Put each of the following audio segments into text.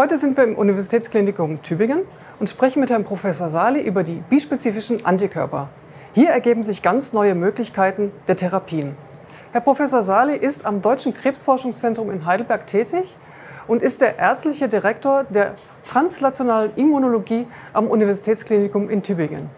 Heute sind wir im Universitätsklinikum Tübingen und sprechen mit Herrn Professor Sali über die bispezifischen Antikörper. Hier ergeben sich ganz neue Möglichkeiten der Therapien. Herr Professor Sali ist am Deutschen Krebsforschungszentrum in Heidelberg tätig und ist der ärztliche Direktor der translationalen Immunologie am Universitätsklinikum in Tübingen.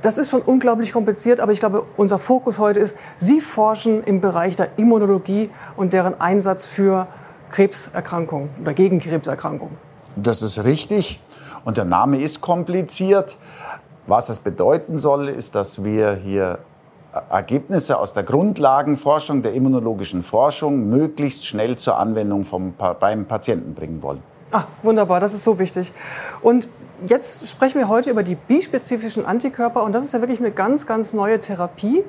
Das ist schon unglaublich kompliziert, aber ich glaube, unser Fokus heute ist, Sie forschen im Bereich der Immunologie und deren Einsatz für Krebserkrankungen oder gegen Krebserkrankungen. Das ist richtig und der Name ist kompliziert. Was das bedeuten soll, ist, dass wir hier Ergebnisse aus der Grundlagenforschung, der immunologischen Forschung, möglichst schnell zur Anwendung vom, beim Patienten bringen wollen. Ah, wunderbar, das ist so wichtig. Und jetzt sprechen wir heute über die bispezifischen Antikörper und das ist ja wirklich eine ganz, ganz neue Therapie.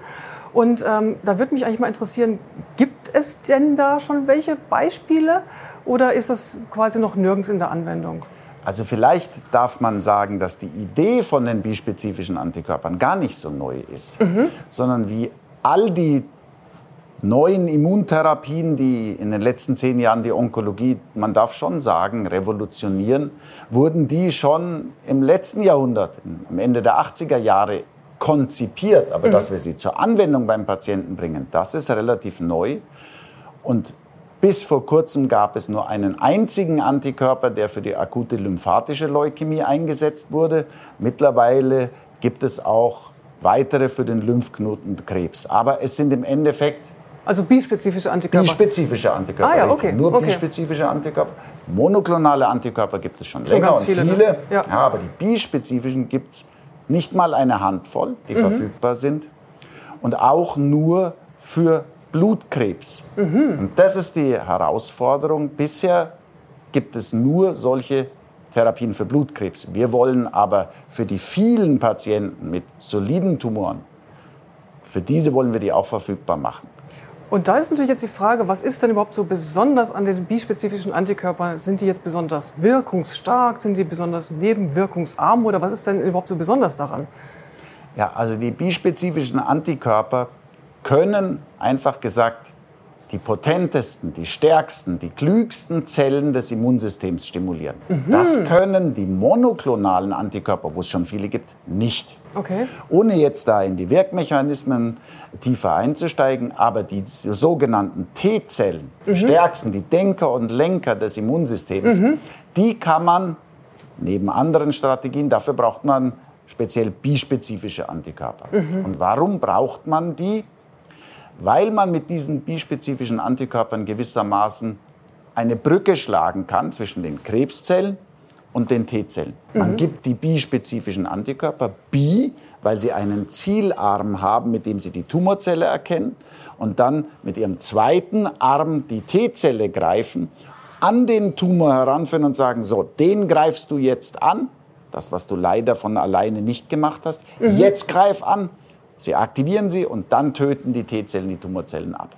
Und ähm, da würde mich eigentlich mal interessieren, gibt es denn da schon welche Beispiele oder ist das quasi noch nirgends in der Anwendung? Also vielleicht darf man sagen, dass die Idee von den bispezifischen Antikörpern gar nicht so neu ist, mhm. sondern wie all die neuen Immuntherapien, die in den letzten zehn Jahren die Onkologie, man darf schon sagen, revolutionieren, wurden die schon im letzten Jahrhundert, am Ende der 80er Jahre, konzipiert. Aber mhm. dass wir sie zur Anwendung beim Patienten bringen, das ist relativ neu. Und bis vor kurzem gab es nur einen einzigen Antikörper, der für die akute lymphatische Leukämie eingesetzt wurde. Mittlerweile gibt es auch weitere für den Lymphknotenkrebs. Aber es sind im Endeffekt also bispezifische Antikörper? Bispezifische Antikörper. Ah, ja, okay. Nur okay. bispezifische Antikörper. Monoklonale Antikörper gibt es schon, schon länger und viele. viele. Ne? Ja. ja. aber die bispezifischen gibt es nicht mal eine Handvoll, die mhm. verfügbar sind. Und auch nur für Blutkrebs. Mhm. Und das ist die Herausforderung. Bisher gibt es nur solche Therapien für Blutkrebs. Wir wollen aber für die vielen Patienten mit soliden Tumoren, für diese wollen wir die auch verfügbar machen. Und da ist natürlich jetzt die Frage, was ist denn überhaupt so besonders an den bispezifischen Antikörpern? Sind die jetzt besonders wirkungsstark? Sind die besonders nebenwirkungsarm? Oder was ist denn überhaupt so besonders daran? Ja, also die bispezifischen Antikörper können einfach gesagt die potentesten, die stärksten, die klügsten Zellen des Immunsystems stimulieren. Mhm. Das können die monoklonalen Antikörper, wo es schon viele gibt, nicht. Okay. Ohne jetzt da in die Wirkmechanismen tiefer einzusteigen, aber die sogenannten T-Zellen, mhm. stärksten, die Denker und Lenker des Immunsystems, mhm. die kann man neben anderen Strategien, dafür braucht man speziell bispezifische Antikörper. Mhm. Und warum braucht man die? Weil man mit diesen bispezifischen Antikörpern gewissermaßen eine Brücke schlagen kann zwischen den Krebszellen und den T-Zellen. Man mhm. gibt die bispezifischen Antikörper bi, weil sie einen Zielarm haben, mit dem sie die Tumorzelle erkennen und dann mit ihrem zweiten Arm die T-Zelle greifen, an den Tumor heranführen und sagen, so, den greifst du jetzt an, das, was du leider von alleine nicht gemacht hast, mhm. jetzt greif an Sie aktivieren sie und dann töten die T-Zellen die Tumorzellen ab.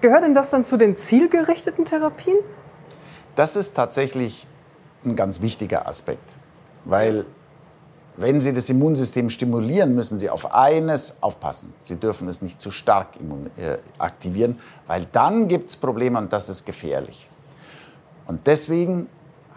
Gehört denn das dann zu den zielgerichteten Therapien? Das ist tatsächlich ein ganz wichtiger Aspekt, weil wenn Sie das Immunsystem stimulieren, müssen Sie auf eines aufpassen. Sie dürfen es nicht zu stark äh, aktivieren, weil dann gibt es Probleme und das ist gefährlich. Und deswegen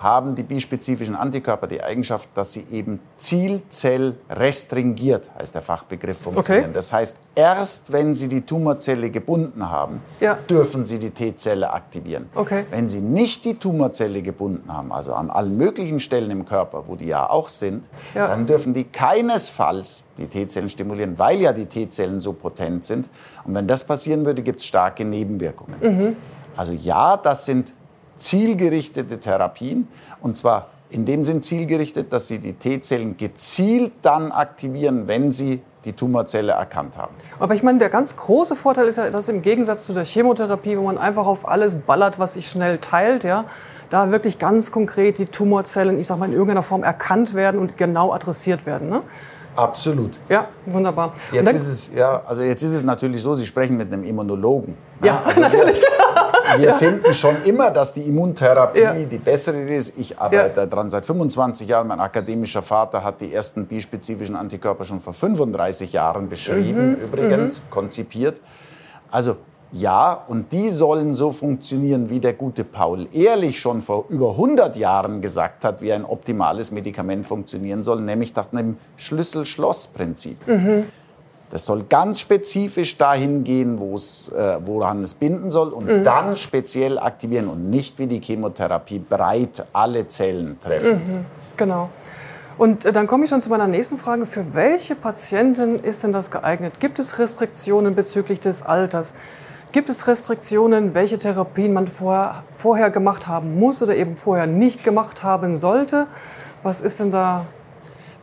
haben die bispezifischen Antikörper die Eigenschaft, dass sie eben zielzellrestringiert, heißt der Fachbegriff, funktionieren. Okay. Das heißt, erst wenn sie die Tumorzelle gebunden haben, ja. dürfen sie die T-Zelle aktivieren. Okay. Wenn sie nicht die Tumorzelle gebunden haben, also an allen möglichen Stellen im Körper, wo die ja auch sind, ja. dann dürfen die keinesfalls die T-Zellen stimulieren, weil ja die T-Zellen so potent sind. Und wenn das passieren würde, gibt es starke Nebenwirkungen. Mhm. Also ja, das sind zielgerichtete Therapien. Und zwar in dem Sinn zielgerichtet, dass sie die T-Zellen gezielt dann aktivieren, wenn sie die Tumorzelle erkannt haben. Aber ich meine, der ganz große Vorteil ist ja, dass im Gegensatz zu der Chemotherapie, wo man einfach auf alles ballert, was sich schnell teilt, ja, da wirklich ganz konkret die Tumorzellen, ich sag mal, in irgendeiner Form erkannt werden und genau adressiert werden. Ne? Absolut. Ja, wunderbar. Jetzt ist es ja, also jetzt ist es natürlich so, Sie sprechen mit einem Immunologen. Ja, also natürlich. Wir, wir ja. finden schon immer, dass die Immuntherapie ja. die bessere ist. Ich arbeite ja. daran seit 25 Jahren. Mein akademischer Vater hat die ersten bispezifischen Antikörper schon vor 35 Jahren beschrieben, mhm. übrigens mhm. konzipiert. Also Ja, und die sollen so funktionieren, wie der gute Paul Ehrlich schon vor über 100 Jahren gesagt hat, wie ein optimales Medikament funktionieren soll, nämlich nach einem Schlüssel-Schloss-Prinzip. Mhm. Das soll ganz spezifisch dahin gehen, äh, woran es binden soll und mhm. dann speziell aktivieren und nicht wie die Chemotherapie breit alle Zellen treffen. Mhm. Genau. Und äh, dann komme ich schon zu meiner nächsten Frage. Für welche Patienten ist denn das geeignet? Gibt es Restriktionen bezüglich des Alters? Gibt es Restriktionen, welche Therapien man vorher, vorher gemacht haben muss oder eben vorher nicht gemacht haben sollte? Was ist denn da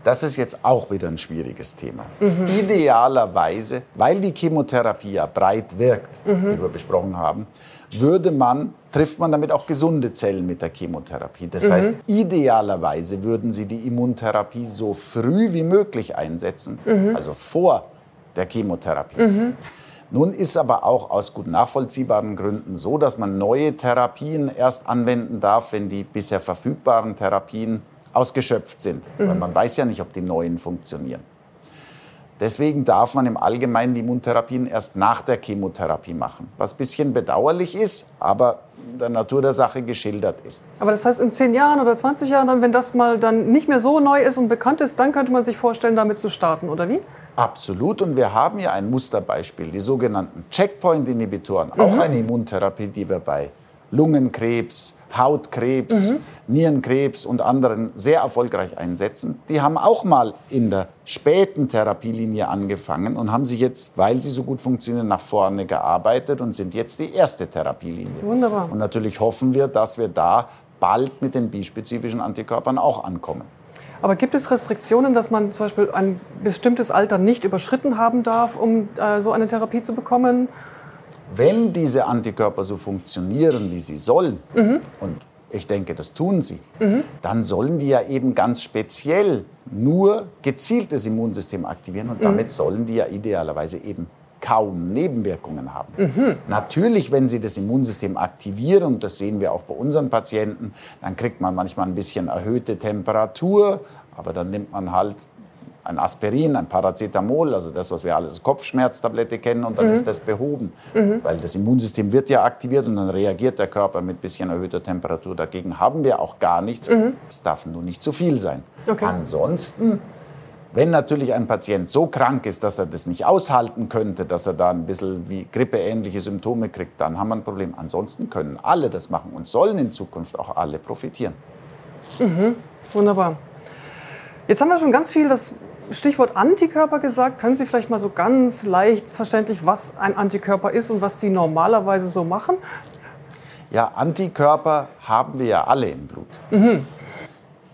das ist jetzt auch wieder ein schwieriges Thema. Mhm. Idealerweise, weil die Chemotherapie ja breit wirkt, mhm. die wir besprochen haben, würde man, trifft man damit auch gesunde Zellen mit der Chemotherapie. Das mhm. heißt, idealerweise würden Sie die Immuntherapie so früh wie möglich einsetzen, mhm. also vor der Chemotherapie. Nun ist aber auch aus gut nachvollziehbaren Gründen so, dass man neue Therapien erst anwenden darf, wenn die bisher verfügbaren Therapien ausgeschöpft sind. Mhm. Weil man weiß ja nicht, ob die neuen funktionieren. Deswegen darf man im Allgemeinen die Immuntherapien erst nach der Chemotherapie machen. Was ein bisschen bedauerlich ist, aber der Natur der Sache geschildert ist. Aber das heißt, in 10 Jahren oder 20 Jahren, dann, wenn das mal dann nicht mehr so neu ist und bekannt ist, dann könnte man sich vorstellen, damit zu starten, oder wie? Absolut. Und wir haben ja ein Musterbeispiel, die sogenannten Checkpoint-Inhibitoren, mhm. auch eine Immuntherapie, die wir bei Lungenkrebs, Hautkrebs, mhm. Nierenkrebs und anderen sehr erfolgreich einsetzen. Die haben auch mal in der späten Therapielinie angefangen und haben sich jetzt, weil sie so gut funktionieren, nach vorne gearbeitet und sind jetzt die erste Therapielinie. Wunderbar. Und natürlich hoffen wir, dass wir da bald mit den bispezifischen Antikörpern auch ankommen. Aber gibt es Restriktionen, dass man zum Beispiel ein bestimmtes Alter nicht überschritten haben darf, um äh, so eine Therapie zu bekommen? Wenn diese Antikörper so funktionieren, wie sie sollen, mhm. und ich denke, das tun sie, mhm. dann sollen die ja eben ganz speziell nur gezielt das Immunsystem aktivieren und mhm. damit sollen die ja idealerweise eben kaum Nebenwirkungen haben. Mhm. Natürlich, wenn Sie das Immunsystem aktivieren, und das sehen wir auch bei unseren Patienten, dann kriegt man manchmal ein bisschen erhöhte Temperatur, aber dann nimmt man halt ein Aspirin, ein Paracetamol, also das, was wir alles als Kopfschmerztablette kennen, und dann mhm. ist das behoben. Mhm. Weil das Immunsystem wird ja aktiviert und dann reagiert der Körper mit ein bisschen erhöhter Temperatur. Dagegen haben wir auch gar nichts. Mhm. Es darf nur nicht zu viel sein. Okay. Ansonsten wenn natürlich ein Patient so krank ist, dass er das nicht aushalten könnte, dass er da ein bisschen wie grippeähnliche Symptome kriegt, dann haben wir ein Problem. Ansonsten können alle das machen und sollen in Zukunft auch alle profitieren. Mhm. Wunderbar. Jetzt haben wir schon ganz viel das Stichwort Antikörper gesagt. Können Sie vielleicht mal so ganz leicht verständlich, was ein Antikörper ist und was Sie normalerweise so machen? Ja, Antikörper haben wir ja alle im Blut. Mhm.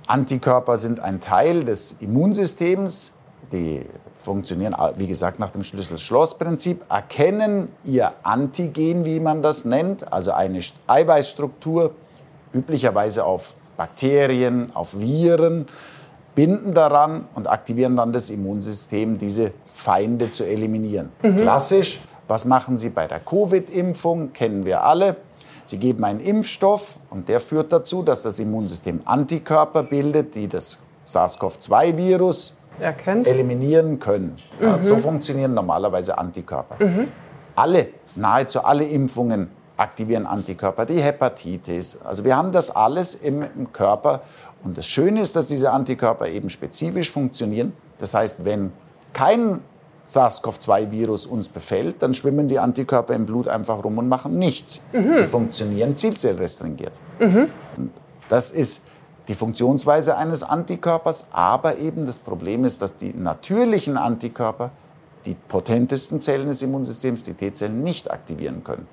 Antikörper sind ein Teil des Immunsystems, die funktionieren, wie gesagt, nach dem Schlüssel-Schloss-Prinzip, erkennen ihr Antigen, wie man das nennt, also eine Eiweißstruktur, üblicherweise auf Bakterien, auf Viren, binden daran und aktivieren dann das Immunsystem, diese Feinde zu eliminieren. Mhm. Klassisch, was machen sie bei der Covid-Impfung, kennen wir alle. Sie geben einen Impfstoff und der führt dazu, dass das Immunsystem Antikörper bildet, die das SARS-CoV-2-Virus eliminieren können. Mhm. Ja, so funktionieren normalerweise Antikörper. Mhm. Alle, nahezu alle Impfungen aktivieren Antikörper, die Hepatitis. Also wir haben das alles im, im Körper. Und das Schöne ist, dass diese Antikörper eben spezifisch funktionieren. Das heißt, wenn kein SARS-CoV-2-Virus uns befällt, dann schwimmen die Antikörper im Blut einfach rum und machen nichts. Mhm. Sie funktionieren zielzellrestringiert. Mhm. Das ist die Funktionsweise eines Antikörpers, aber eben das Problem ist, dass die natürlichen Antikörper die potentesten Zellen des Immunsystems, die T-Zellen, nicht aktivieren können.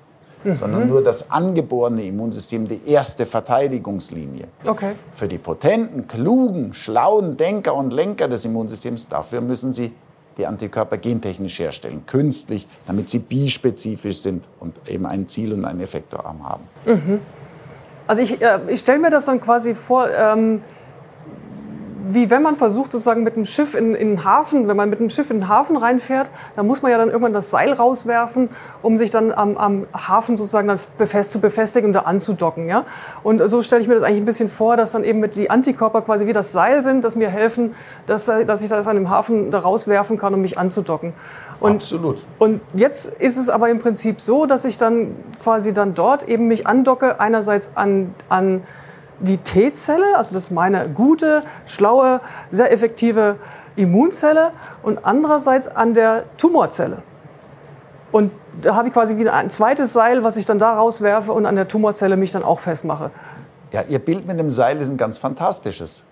Mhm. sondern nur das angeborene Immunsystem, die erste Verteidigungslinie. Okay. Für die potenten, klugen, schlauen Denker und Lenker des Immunsystems, dafür müssen sie die Antikörper gentechnisch herstellen, künstlich, damit sie bispezifisch sind und eben ein Ziel und einen Effektorarm haben. Mhm. Also ich, äh, ich stelle mir das dann quasi vor, ähm, wie wenn man versucht, sozusagen mit einem Schiff in, in den Hafen, wenn man mit einem Schiff in den Hafen reinfährt, dann muss man ja dann irgendwann das Seil rauswerfen, um sich dann am, am Hafen sozusagen dann befest, zu befestigen und da anzudocken. Ja? Und so stelle ich mir das eigentlich ein bisschen vor, dass dann eben mit die Antikörper quasi wie das Seil sind, das mir helfen, dass, dass ich das an dem Hafen da rauswerfen kann, um mich anzudocken. Und, Absolut. Und jetzt ist es aber im Prinzip so, dass ich dann quasi dann dort eben mich andocke, einerseits an, an die T-Zelle, also das ist meine gute, schlaue, sehr effektive Immunzelle und andererseits an der Tumorzelle. Und da habe ich quasi wieder ein zweites Seil, was ich dann da rauswerfe und an der Tumorzelle mich dann auch festmache. Ja, Ihr Bild mit dem Seil ist ein ganz fantastisches.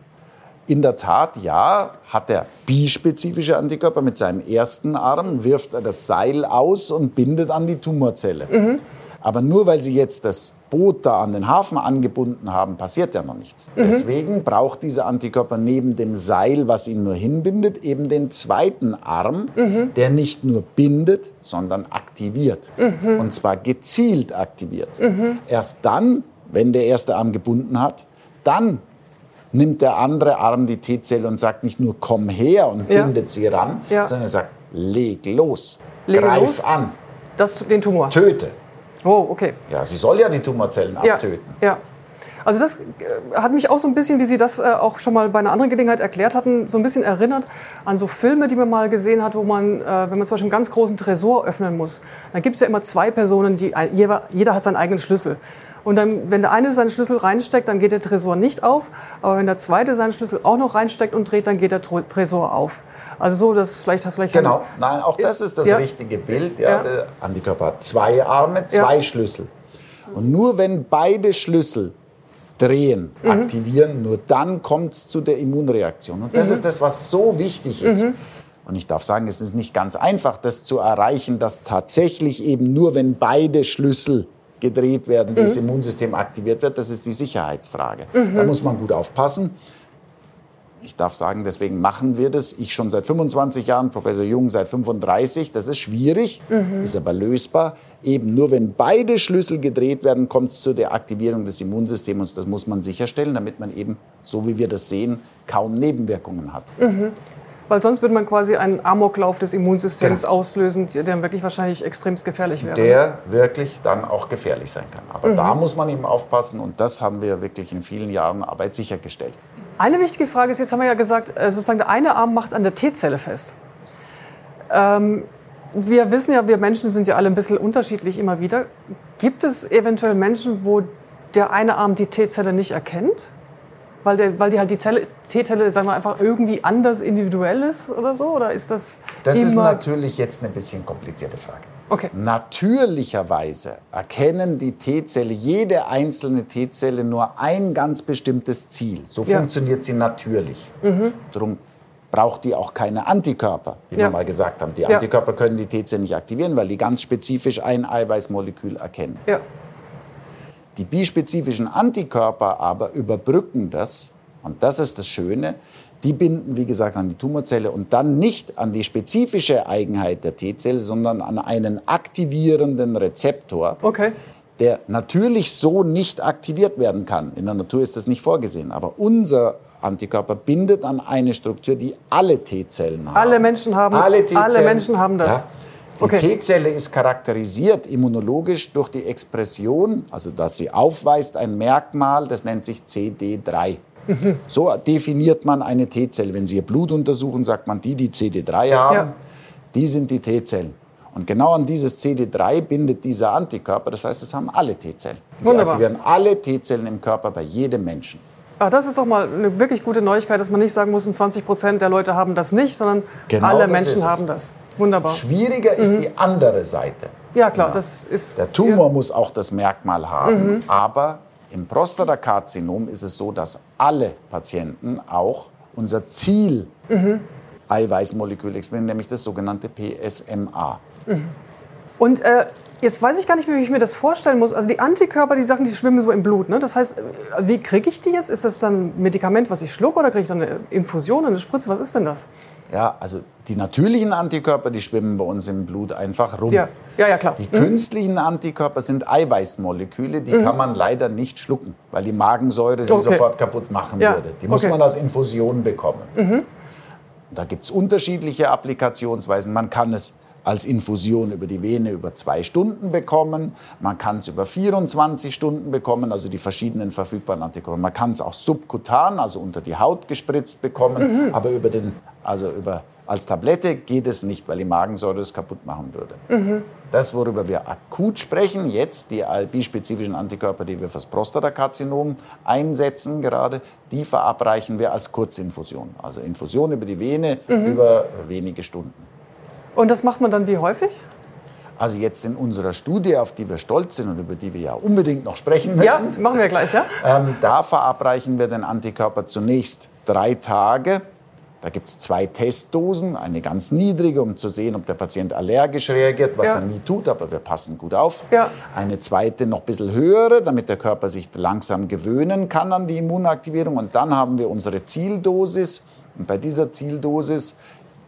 In der Tat, ja, hat er bispezifische Antikörper mit seinem ersten Arm, wirft er das Seil aus und bindet an die Tumorzelle. Mhm. Aber nur weil Sie jetzt das Boot da an den Hafen angebunden haben, passiert ja noch nichts. Mhm. Deswegen braucht dieser Antikörper neben dem Seil, was ihn nur hinbindet, eben den zweiten Arm, mhm. der nicht nur bindet, sondern aktiviert. Mhm. Und zwar gezielt aktiviert. Mhm. Erst dann, wenn der erste Arm gebunden hat, dann nimmt der andere Arm die T-Zelle und sagt nicht nur komm her und ja. bindet sie ran, ja. sondern er sagt leg los, Lege greif los. an. Das, den Tumor. Töte. Oh, okay. Ja, sie soll ja die Tumorzellen ja. abtöten. Ja. Also das äh, hat mich auch so ein bisschen, wie Sie das äh, auch schon mal bei einer anderen Gelegenheit erklärt hatten, so ein bisschen erinnert an so Filme, die man mal gesehen hat, wo man, äh, wenn man zum Beispiel einen ganz großen Tresor öffnen muss, dann gibt es ja immer zwei Personen, die jeder, jeder hat seinen eigenen Schlüssel. Und dann, wenn der eine seinen Schlüssel reinsteckt, dann geht der Tresor nicht auf. Aber wenn der zweite seinen Schlüssel auch noch reinsteckt und dreht, dann geht der Tresor auf. Also so, dass vielleicht vielleicht genau. Nein, auch das ist das ja. richtige Bild. Ja. Der Antikörper hat zwei Arme, zwei. Schlüssel. Und nur wenn beide Schlüssel drehen, mhm. aktivieren, nur dann kommt es zu der Immunreaktion. Und das mhm. ist das, was so wichtig ist. Mhm. Und ich darf sagen, es ist nicht ganz einfach, das zu erreichen, dass tatsächlich eben nur wenn beide Schlüssel gedreht werden, das mhm. Immunsystem aktiviert wird. Das ist die Sicherheitsfrage. Mhm. Da muss man gut aufpassen. Ich darf sagen, deswegen machen wir das. Ich schon seit 25 Jahren, Professor Jung seit 35. Das ist schwierig, mhm. ist aber lösbar. Eben nur wenn beide Schlüssel gedreht werden, kommt es zu der Aktivierung des Immunsystems. Das muss man sicherstellen, damit man eben, so wie wir das sehen, kaum Nebenwirkungen hat. Mhm. Weil sonst würde man quasi einen Amoklauf des Immunsystems genau. auslösen, der wirklich wahrscheinlich extrem gefährlich wäre. Der wirklich dann auch gefährlich sein kann. Aber mhm. da muss man eben aufpassen und das haben wir wirklich in vielen Jahren Arbeit sichergestellt. Eine wichtige Frage ist, jetzt haben wir ja gesagt, äh, sozusagen der eine Arm macht an der T-Zelle fest. Ähm, wir wissen ja, wir Menschen sind ja alle ein bisschen unterschiedlich immer wieder. Gibt es eventuell Menschen, wo der eine Arm die T-Zelle nicht erkennt? Weil, der, weil die halt die T-Zelle, sagen wir einfach irgendwie anders individuell ist oder so? Oder ist das Das ist natürlich jetzt eine bisschen komplizierte Frage. Okay. Natürlicherweise erkennen die T-Zelle, jede einzelne T-Zelle nur ein ganz bestimmtes Ziel. So ja. funktioniert sie natürlich. Mhm. Darum braucht die auch keine Antikörper, wie ja. wir mal gesagt haben. Die Antikörper können die T-Zelle nicht aktivieren, weil die ganz spezifisch ein Eiweißmolekül erkennen. Ja. Die bispezifischen Antikörper aber überbrücken das, und das ist das Schöne, die binden, wie gesagt, an die Tumorzelle und dann nicht an die spezifische Eigenheit der T-Zelle, sondern an einen aktivierenden Rezeptor, okay. der natürlich so nicht aktiviert werden kann. In der Natur ist das nicht vorgesehen. Aber unser Antikörper bindet an eine Struktur, die alle T-Zellen haben. Alle Menschen haben, alle, alle Menschen haben das. Ja, die okay. T-Zelle ist charakterisiert immunologisch durch die Expression, also dass sie aufweist ein Merkmal, das nennt sich CD3. Mhm. So definiert man eine T-Zelle. Wenn Sie Ihr Blut untersuchen, sagt man, die, die CD3 haben, ja. die sind die T-Zellen. Und genau an dieses CD3 bindet dieser Antikörper. Das heißt, das haben alle T-Zellen. Sie aktivieren alle T-Zellen im Körper bei jedem Menschen. Ach, das ist doch mal eine wirklich gute Neuigkeit, dass man nicht sagen muss, 20 Prozent der Leute haben das nicht, sondern genau alle Menschen haben das. Wunderbar. Schwieriger ist mhm. die andere Seite. Ja, klar, ja. das ist. Der Tumor ja. muss auch das Merkmal haben, mhm. aber im Prostatakarzinom ist es so, dass alle Patienten auch unser Ziel mhm. Eiweißmolekül exprimieren, nämlich das sogenannte PSMA. Mhm. Und äh, jetzt weiß ich gar nicht mehr, wie ich mir das vorstellen muss. Also die Antikörper, die Sachen, die schwimmen so im Blut. Ne? Das heißt, wie kriege ich die jetzt? Ist das dann ein Medikament, was ich schlucke oder kriege ich dann eine Infusion, eine Spritze? Was ist denn das? Ja, also die natürlichen Antikörper, die schwimmen bei uns im Blut einfach rum. Ja, ja, ja klar. Die künstlichen Antikörper sind Eiweißmoleküle, die kann man leider nicht schlucken, weil die Magensäure sie Okay. sofort kaputt machen Ja, würde. Die muss okay. man als Infusion bekommen. Da gibt es unterschiedliche Applikationsweisen. Man kann es als Infusion über die Vene über zwei Stunden bekommen. Man kann es über 24 Stunden bekommen, also die verschiedenen verfügbaren Antikörper. Man kann es auch subkutan, also unter die Haut gespritzt bekommen, aber über den, also über, als Tablette geht es nicht, weil die Magensäure es kaputt machen würde. Das, worüber wir akut sprechen, jetzt die bispezifischen Antikörper, die wir fürs Prostatakarzinom einsetzen gerade, die verabreichen wir als Kurzinfusion. Also Infusion über die Vene über wenige Stunden. Und das macht man dann wie häufig? Also jetzt in unserer Studie, auf die wir stolz sind und über die wir ja unbedingt noch sprechen Ja, müssen, machen wir gleich, ja? ähm, da verabreichen wir den Antikörper zunächst drei Tage. Da gibt es zwei Testdosen, eine ganz niedrige, um zu sehen, ob der Patient allergisch reagiert, was Ja. er nie tut, aber wir passen gut auf. Ja. Eine zweite noch ein bisschen höhere, damit der Körper sich langsam gewöhnen kann an die Immunaktivierung. Und dann haben wir unsere Zieldosis. Und bei dieser Zieldosis,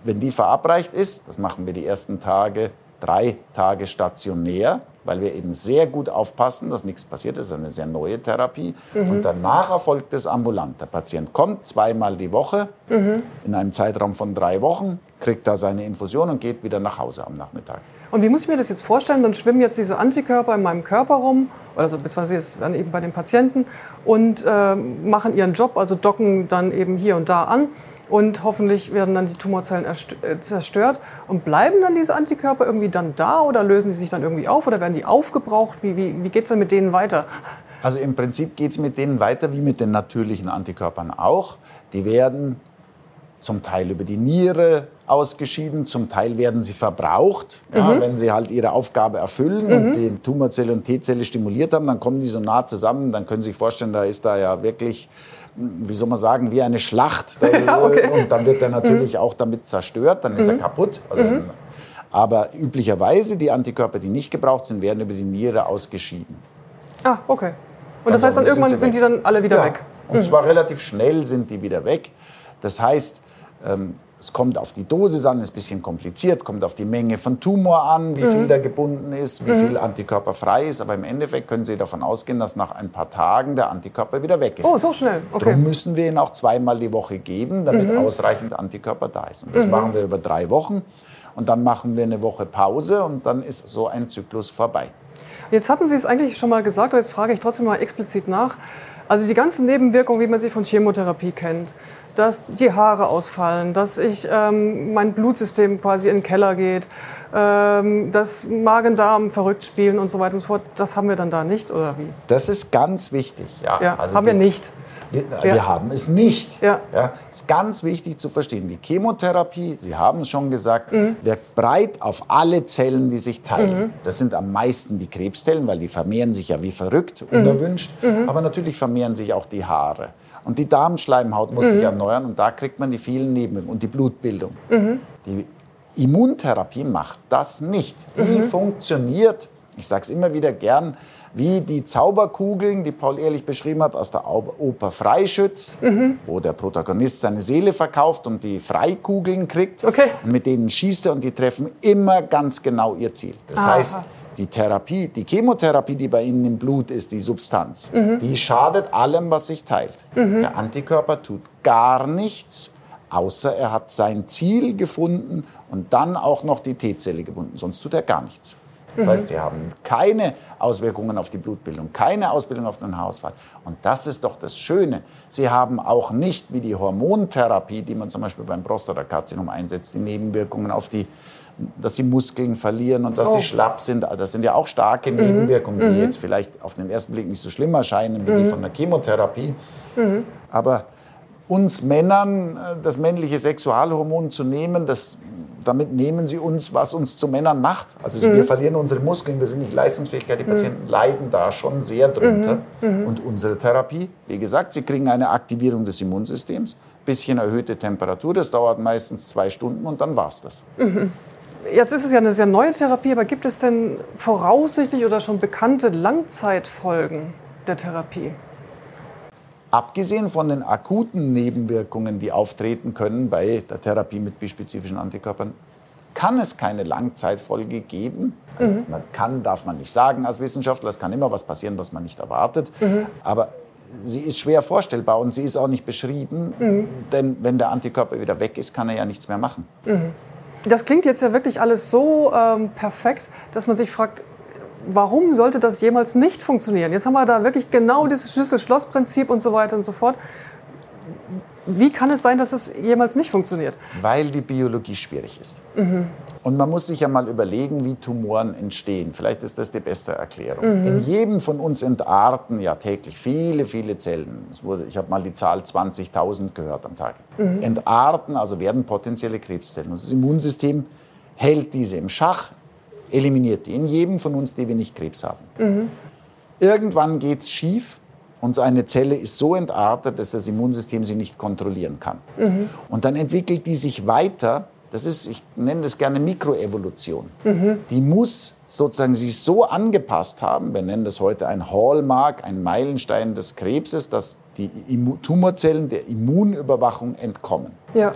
wenn die verabreicht ist, das machen wir die ersten Tage, drei Tage stationär, weil wir eben sehr gut aufpassen, dass nichts passiert. Das ist eine sehr neue Therapie. Und danach erfolgt es ambulant. Der Patient kommt zweimal die Woche in einem Zeitraum von drei Wochen, kriegt da seine Infusion und geht wieder nach Hause am Nachmittag. Und wie muss ich mir das jetzt vorstellen? Dann schwimmen jetzt diese Antikörper in meinem Körper rum, oder so beziehungsweise jetzt dann eben bei den Patienten und ähm, machen ihren Job, also docken dann eben hier und da an. Und hoffentlich werden dann die Tumorzellen äh, zerstört. Und bleiben dann diese Antikörper irgendwie dann da oder lösen die sich dann irgendwie auf oder werden die aufgebraucht? Wie, wie, wie geht es dann mit denen weiter? Also im Prinzip geht es mit denen weiter wie mit den natürlichen Antikörpern auch. Die werden zum Teil über die Niere ausgeschieden, zum Teil werden sie verbraucht. Ja, Wenn sie halt ihre Aufgabe erfüllen und die Tumorzelle und T-Zelle stimuliert haben, dann kommen die so nah zusammen, dann können Sie sich vorstellen, da ist da ja wirklich, wie soll man sagen, wie eine Schlacht. Ja, okay. Und dann wird er natürlich auch damit zerstört, dann ist er kaputt. Also, Aber üblicherweise die Antikörper, die nicht gebraucht sind, werden über die Niere ausgeschieden. Ah, okay. Und das Also, heißt dann irgendwann sind sind, die dann alle wieder ja. weg? Und zwar relativ schnell sind die wieder weg. Das heißt, ähm, es kommt auf die Dosis an, ist ein bisschen kompliziert, kommt auf die Menge von Tumor an, wie Mhm. viel da gebunden ist, wie viel Antikörper frei ist. Aber im Endeffekt können Sie davon ausgehen, dass nach ein paar Tagen der Antikörper wieder weg ist. Oh, so schnell. Okay. Mhm. Darum müssen wir ihn auch zweimal die Woche geben, damit ausreichend Antikörper da ist. Und das machen wir über drei Wochen. Und dann machen wir eine Woche Pause und dann ist so ein Zyklus vorbei. Jetzt hatten Sie es eigentlich schon mal gesagt, aber jetzt frage ich trotzdem mal explizit nach. Also die ganzen Nebenwirkungen, wie man sie von Chemotherapie kennt, dass die Haare ausfallen, dass ich ähm, mein Blutsystem quasi in den Keller geht, ähm, dass Magen-Darm verrückt spielen und so weiter und so fort, das haben wir dann da nicht oder wie? Das ist ganz wichtig. Ja, Ja, Also haben wir nicht. Wir, Ja. wir haben es nicht. Ja. ist ganz wichtig zu verstehen. Die Chemotherapie, Sie haben es schon gesagt, Mhm. wirkt breit auf alle Zellen, die sich teilen. Das sind am meisten die Krebszellen, weil die vermehren sich ja wie verrückt, Mhm. unerwünscht. Aber natürlich vermehren sich auch die Haare. Und die Darmschleimhaut muss Mhm. sich erneuern und da kriegt man die vielen Nebenwirkungen und die Blutbildung. Mhm. Die Immuntherapie macht das nicht. Die Mhm. funktioniert, ich sage es immer wieder gern, wie die Zauberkugeln, die Paul Ehrlich beschrieben hat, aus der Oper Freischütz, Mhm. wo der Protagonist seine Seele verkauft und die Freikugeln kriegt. Okay. Und mit denen schießt er und die treffen immer ganz genau ihr Ziel. Das Aha. heißt, die Therapie, die Chemotherapie, die bei Ihnen im Blut ist, die Substanz, Mhm. die schadet allem, was sich teilt. Der Antikörper tut gar nichts, außer er hat sein Ziel gefunden und dann auch noch die T-Zelle gebunden. Sonst tut er gar nichts. Das heißt, sie haben keine Auswirkungen auf die Blutbildung, keine Ausbildung auf den Haarausfall. Und das ist doch das Schöne. Sie haben auch nicht wie die Hormontherapie, die man zum Beispiel beim Prostatakarzinom einsetzt, die Nebenwirkungen auf die, dass sie Muskeln verlieren und dass Oh. sie schlapp sind. Das sind ja auch starke Nebenwirkungen, die jetzt vielleicht auf den ersten Blick nicht so schlimm erscheinen wie die von der Chemotherapie. Aber uns Männern äh, das männliche Sexualhormon zu nehmen, das, damit nehmen sie uns, was uns zu Männern macht. Also wir verlieren unsere Muskeln, wir sind nicht leistungsfähig, die Patienten leiden da schon sehr drunter. Und unsere Therapie, wie gesagt, sie kriegen eine Aktivierung des Immunsystems, bisschen erhöhte Temperatur, das dauert meistens zwei Stunden und dann war's das. Jetzt ist es ja eine sehr neue Therapie, aber gibt es denn voraussichtlich oder schon bekannte Langzeitfolgen der Therapie? Abgesehen von den akuten Nebenwirkungen, die auftreten können bei der Therapie mit bispezifischen Antikörpern, kann es keine Langzeitfolge geben. Also mhm. man kann, darf man nicht sagen als Wissenschaftler, es kann immer was passieren, was man nicht erwartet. Mhm. Aber sie ist schwer vorstellbar und sie ist auch nicht beschrieben, mhm. denn wenn der Antikörper wieder weg ist, kann er ja nichts mehr machen. Das klingt jetzt ja wirklich alles so ähm, perfekt, dass man sich fragt, warum sollte das jemals nicht funktionieren? Jetzt haben wir da wirklich genau dieses Schlüssel-Schloss-Prinzip und so weiter und so fort. Wie kann es sein, dass es jemals nicht funktioniert? Weil die Biologie schwierig ist. Mhm. Und man muss sich ja mal überlegen, wie Tumoren entstehen. Vielleicht ist das die beste Erklärung. Mhm. In jedem von uns entarten ja täglich viele, viele Zellen. Wurde, ich habe mal die Zahl 20.000 gehört am Tag. Mhm. Entarten, also werden potenzielle Krebszellen. Und das Immunsystem hält diese im Schach, eliminiert die. In jedem von uns, die wir nicht Krebs haben. Mhm. Irgendwann geht es schief und so eine Zelle ist so entartet, dass das Immunsystem sie nicht kontrollieren kann. Mhm. Und dann entwickelt die sich weiter. Das ist, ich nenne das gerne Mikroevolution. Mhm. Die muss sozusagen sich so angepasst haben, wir nennen das heute ein Hallmark, ein Meilenstein des Krebses, dass die Tumorzellen der Immunüberwachung entkommen. Ja.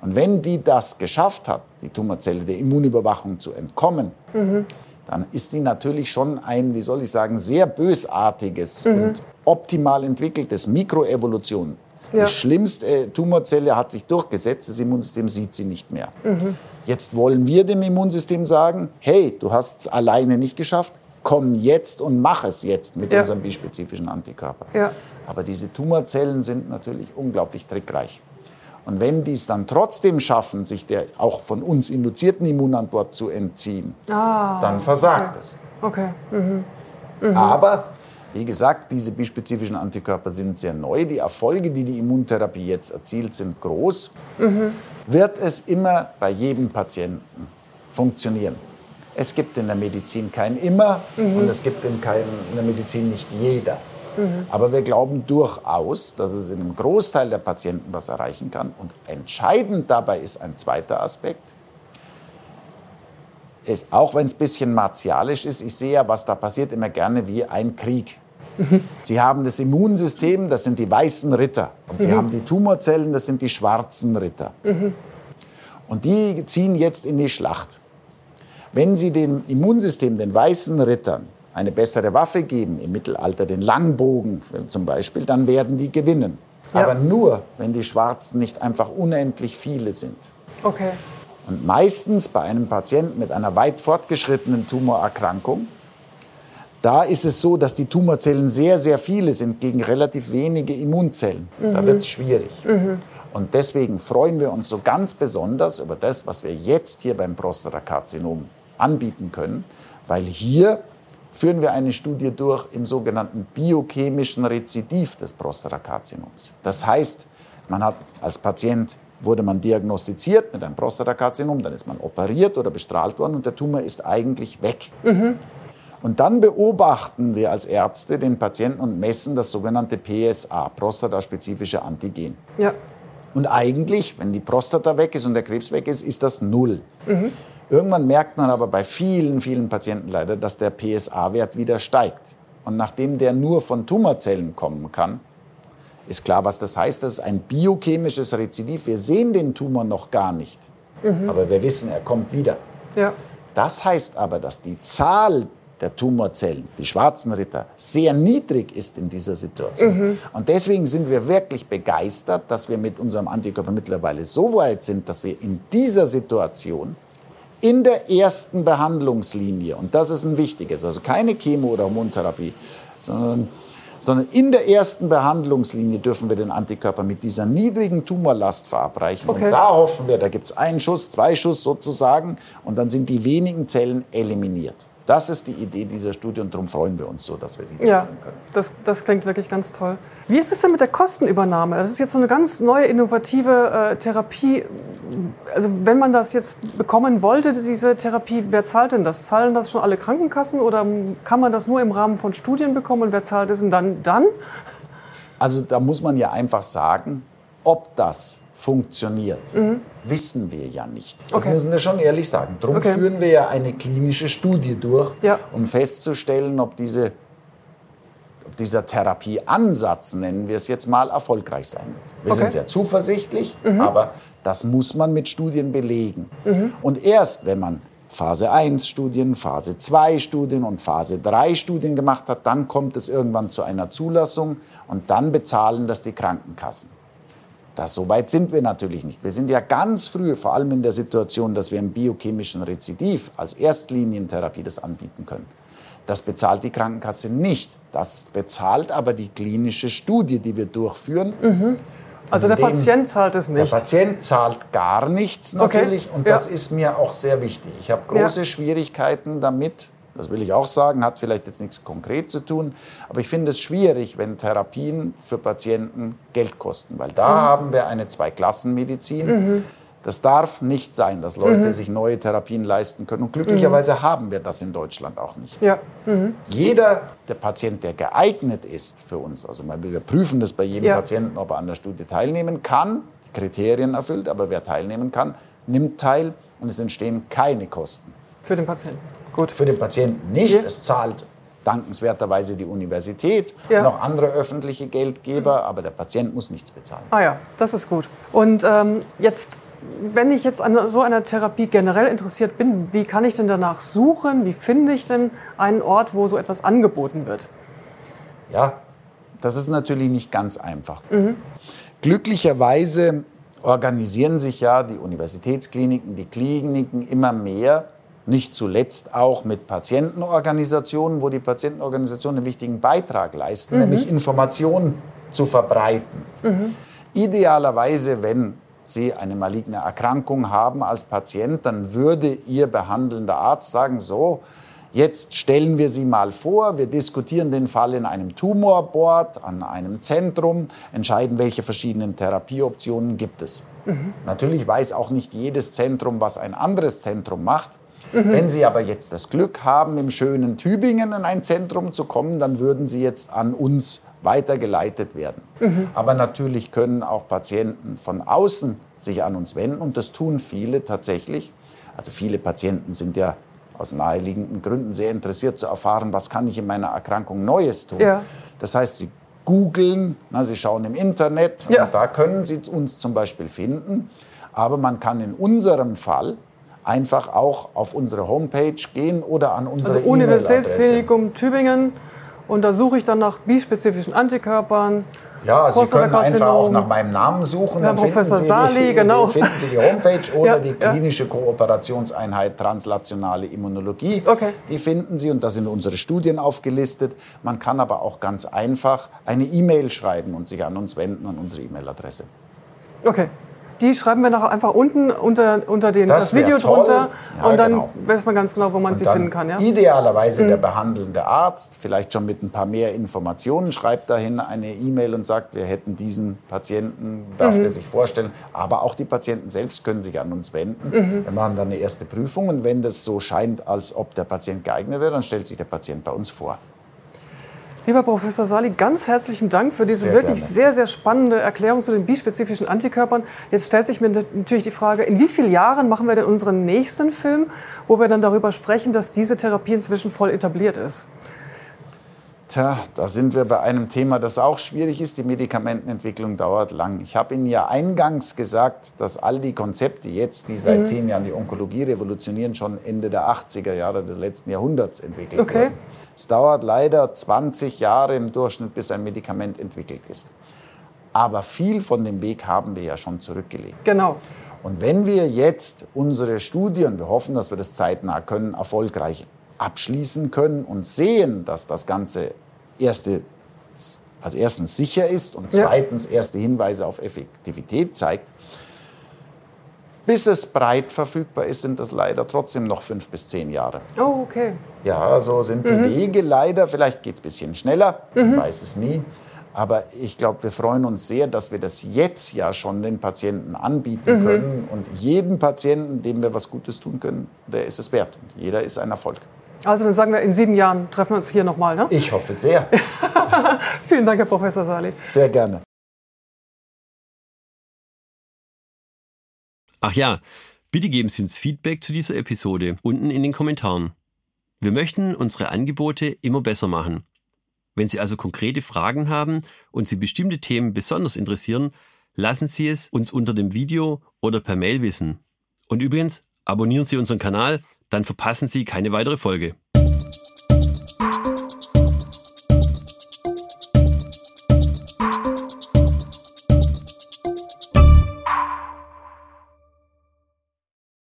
Und wenn die das geschafft hat, die Tumorzelle der Immunüberwachung zu entkommen, mhm. Dann ist die natürlich schon ein, wie soll ich sagen, sehr bösartiges mhm. und optimal entwickeltes Mikroevolution. Ja. Die schlimmste äh, Tumorzelle hat sich durchgesetzt, das Immunsystem sieht sie nicht mehr. Mhm. Jetzt wollen wir dem Immunsystem sagen, hey, du hast es alleine nicht geschafft, komm jetzt und mach es jetzt mit ja. unserem bispezifischen Antikörper. Ja. Aber diese Tumorzellen sind natürlich unglaublich trickreich. Und wenn die es dann trotzdem schaffen, sich der auch von uns induzierten Immunantwort zu entziehen, ah, dann versagt okay. es. Okay. Mhm. Mhm. Aber wie gesagt, diese bispezifischen Antikörper sind sehr neu. Die Erfolge, die die Immuntherapie jetzt erzielt, sind groß. Mhm. Wird es immer bei jedem Patienten funktionieren? Es gibt in der Medizin kein immer mhm. und es gibt in, kein, in der Medizin nicht jeder. Mhm. Aber wir glauben durchaus, dass es in einem Großteil der Patienten was erreichen kann. Und entscheidend dabei ist ein zweiter Aspekt. Es, auch wenn es ein bisschen martialisch ist, ich sehe ja, was da passiert, immer gerne wie ein Krieg. Mhm. Sie haben das Immunsystem, das sind die weißen Ritter. Und Sie mhm. haben die Tumorzellen, das sind die schwarzen Ritter. Mhm. Und die ziehen jetzt in die Schlacht. Wenn Sie dem Immunsystem, den weißen Rittern, eine bessere Waffe geben, im Mittelalter den Langbogen zum Beispiel, dann werden die gewinnen. Ja. Aber nur, wenn die Schwarzen nicht einfach unendlich viele sind. Okay. Und meistens bei einem Patienten mit einer weit fortgeschrittenen Tumorerkrankung, da ist es so, dass die Tumorzellen sehr, sehr viele sind gegen relativ wenige Immunzellen. Mhm. Da wird es schwierig. Mhm. Und deswegen freuen wir uns so ganz besonders über das, was wir jetzt hier beim Prostatakarzinom anbieten können, weil hier führen wir eine Studie durch im sogenannten biochemischen Rezidiv des Prostatakarzinoms. Das heißt, man hat als Patient wurde man diagnostiziert mit einem Prostatakarzinom, dann ist man operiert oder bestrahlt worden und der Tumor ist eigentlich weg. Mhm. Und dann beobachten wir als Ärzte den Patienten und messen das sogenannte PSA, prostataspezifische Antigen. Ja. Und eigentlich, wenn die Prostata weg ist und der Krebs weg ist, ist das null. Mhm. Irgendwann merkt man aber bei vielen, vielen Patienten leider, dass der PSA-Wert wieder steigt. Und nachdem der nur von Tumorzellen kommen kann, ist klar, was das heißt. Das ist ein biochemisches Rezidiv. Wir sehen den Tumor noch gar nicht, mhm. aber wir wissen, er kommt wieder. Ja. Das heißt aber, dass die Zahl der Tumorzellen, die schwarzen Ritter, sehr niedrig ist in dieser Situation. Mhm. Und deswegen sind wir wirklich begeistert, dass wir mit unserem Antikörper mittlerweile so weit sind, dass wir in dieser Situation in der ersten Behandlungslinie, und das ist ein wichtiges, also keine Chemo- oder Hormontherapie, sondern, sondern in der ersten Behandlungslinie dürfen wir den Antikörper mit dieser niedrigen Tumorlast verabreichen. Okay. Und da hoffen wir, da gibt es einen Schuss, zwei Schuss sozusagen, und dann sind die wenigen Zellen eliminiert. Das ist die Idee dieser Studie und darum freuen wir uns so, dass wir die ja, können. Das, das klingt wirklich ganz toll. Wie ist es denn mit der Kostenübernahme? Das ist jetzt so eine ganz neue, innovative äh, Therapie. Also wenn man das jetzt bekommen wollte, diese Therapie, wer zahlt denn das? Zahlen das schon alle Krankenkassen oder kann man das nur im Rahmen von Studien bekommen und wer zahlt es denn dann? dann? Also da muss man ja einfach sagen, ob das funktioniert, mhm. wissen wir ja nicht. Das okay. müssen wir schon ehrlich sagen. Darum okay. führen wir ja eine klinische Studie durch, ja. um festzustellen, ob diese dieser Therapieansatz, nennen wir es jetzt mal, erfolgreich sein wird. Wir Okay. sind sehr zuversichtlich, aber das muss man mit Studien belegen. Und erst wenn man Phase 1 Studien, Phase 2 Studien und Phase 3 Studien gemacht hat, dann kommt es irgendwann zu einer Zulassung und dann bezahlen das die Krankenkassen. Das, so weit sind wir natürlich nicht. Wir sind ja ganz früh, vor allem in der Situation, dass wir im biochemischen Rezidiv als Erstlinientherapie das anbieten können. Das bezahlt die Krankenkasse nicht. Das bezahlt aber die klinische Studie, die wir durchführen. Also der Patient zahlt es Der nicht. Patient zahlt gar nichts Okay, natürlich und ja. das ist mir auch sehr wichtig. Ich habe große Ja. Schwierigkeiten damit, das will ich auch sagen, hat vielleicht jetzt nichts konkret zu tun, aber ich finde es schwierig, wenn Therapien für Patienten Geld kosten, weil da Mhm. haben wir eine Zweiklassenmedizin. Das darf nicht sein, dass Leute Mhm. sich neue Therapien leisten können. Und glücklicherweise haben wir das in Deutschland auch nicht. Ja. Jeder der Patient, der geeignet ist für uns, also wir prüfen das bei jedem Ja. Patienten, ob er an der Studie teilnehmen kann, die Kriterien erfüllt, aber wer teilnehmen kann, nimmt teil und es entstehen keine Kosten. Für den Patienten. Gut. Für den Patienten nicht, Ja. es zahlt dankenswerterweise die Universität Ja. und auch andere öffentliche Geldgeber, aber der Patient muss nichts bezahlen. Ah ja, das ist gut. Und ähm, jetzt, wenn ich jetzt an so einer Therapie generell interessiert bin, wie kann ich denn danach suchen? Wie finde ich denn einen Ort, wo so etwas angeboten wird? Ja, das ist natürlich nicht ganz einfach. Glücklicherweise organisieren sich ja die Universitätskliniken, die Kliniken immer mehr, nicht zuletzt auch mit Patientenorganisationen, wo die Patientenorganisationen einen wichtigen Beitrag leisten, nämlich Informationen zu verbreiten. Idealerweise, wenn Sie eine maligne Erkrankung haben als Patient, dann würde Ihr behandelnder Arzt sagen, so, jetzt stellen wir Sie mal vor, wir diskutieren den Fall in einem Tumorboard, an einem Zentrum, entscheiden, welche verschiedenen Therapieoptionen gibt es. Natürlich weiß auch nicht jedes Zentrum, was ein anderes Zentrum macht. Wenn Sie aber jetzt das Glück haben, im schönen Tübingen in ein Zentrum zu kommen, dann würden Sie jetzt an uns weitergeleitet werden. Aber natürlich können auch Patienten von außen sich an uns wenden und das tun viele tatsächlich. Also viele Patienten sind ja aus naheliegenden Gründen sehr interessiert zu erfahren, was kann ich in meiner Erkrankung Neues tun. Ja. Das heißt, sie googeln, sie schauen im Internet, Ja. und da können sie uns zum Beispiel finden. Aber man kann in unserem Fall einfach auch auf unsere Homepage gehen oder an unsere Also. Universitätsklinikum Tübingen. Und da suche ich dann nach bispezifischen Antikörpern. Ja, Sie können einfach auch nach meinem Namen suchen. Herr Professor Sie Sali, die, genau. Finden Sie die Homepage oder Ja, die ja. klinische Kooperationseinheit Translationale Immunologie. Okay. Die finden Sie und da sind unsere Studien aufgelistet. Man kann aber auch ganz einfach eine E-Mail schreiben und sich an uns wenden, an unsere E-Mail-Adresse. Okay. Die schreiben wir nachher einfach unten unter, unter den, Das das, Video drunter. Ja, und dann genau. weiß man ganz genau, wo man sie Dann finden kann. Ja? Idealerweise der behandelnde Arzt, vielleicht schon mit ein paar mehr Informationen, schreibt dahin eine E-Mail und sagt, wir hätten diesen Patienten, darf der sich vorstellen. Aber auch die Patienten selbst können sich an uns wenden. Wir machen dann eine erste Prüfung und wenn das so scheint, als ob der Patient geeignet wäre, dann stellt sich der Patient bei uns vor. Lieber Professor Sali, ganz herzlichen Dank für diese Sehr wirklich gerne. sehr, sehr spannende Erklärung zu den bispezifischen Antikörpern. Jetzt stellt sich mir natürlich die Frage, in wie vielen Jahren machen wir denn unseren nächsten Film, wo wir dann darüber sprechen, dass diese Therapie inzwischen voll etabliert ist? Tja, da sind wir bei einem Thema, das auch schwierig ist. Die Medikamentenentwicklung dauert lang. Ich habe Ihnen ja eingangs gesagt, dass all die Konzepte jetzt, die seit zehn Jahren die Onkologie revolutionieren, schon Ende der 80er Jahre des letzten Jahrhunderts entwickelt Okay. wurden. Es dauert leider 20 Jahre im Durchschnitt, bis ein Medikament entwickelt ist. Aber viel von dem Weg haben wir ja schon zurückgelegt. Genau. Und wenn wir jetzt unsere Studien, wir hoffen, dass wir das zeitnah können, erfolgreich abschließen können und sehen, dass das Ganze erste, also erstens sicher ist und zweitens erste Hinweise auf Effektivität zeigt, bis es breit verfügbar ist, sind das leider trotzdem noch fünf bis zehn Jahre. Oh, okay. Ja, so sind die Wege leider. Vielleicht geht es ein bisschen schneller, man weiß es nie. Aber ich glaube, wir freuen uns sehr, dass wir das jetzt ja schon den Patienten anbieten können. Und jeden Patienten, dem wir was Gutes tun können, der ist es wert. Und jeder ist ein Erfolg. Also dann sagen wir, in sieben Jahren treffen wir uns hier nochmal. Ne? Ich hoffe sehr. Vielen Dank, Herr Professor Sali. Sehr gerne. Ach ja, bitte geben Sie uns Feedback zu dieser Episode unten in den Kommentaren. Wir möchten unsere Angebote immer besser machen. Wenn Sie also konkrete Fragen haben und Sie bestimmte Themen besonders interessieren, lassen Sie es uns unter dem Video oder per Mail wissen. Und übrigens, abonnieren Sie unseren Kanal, dann verpassen Sie keine weitere Folge.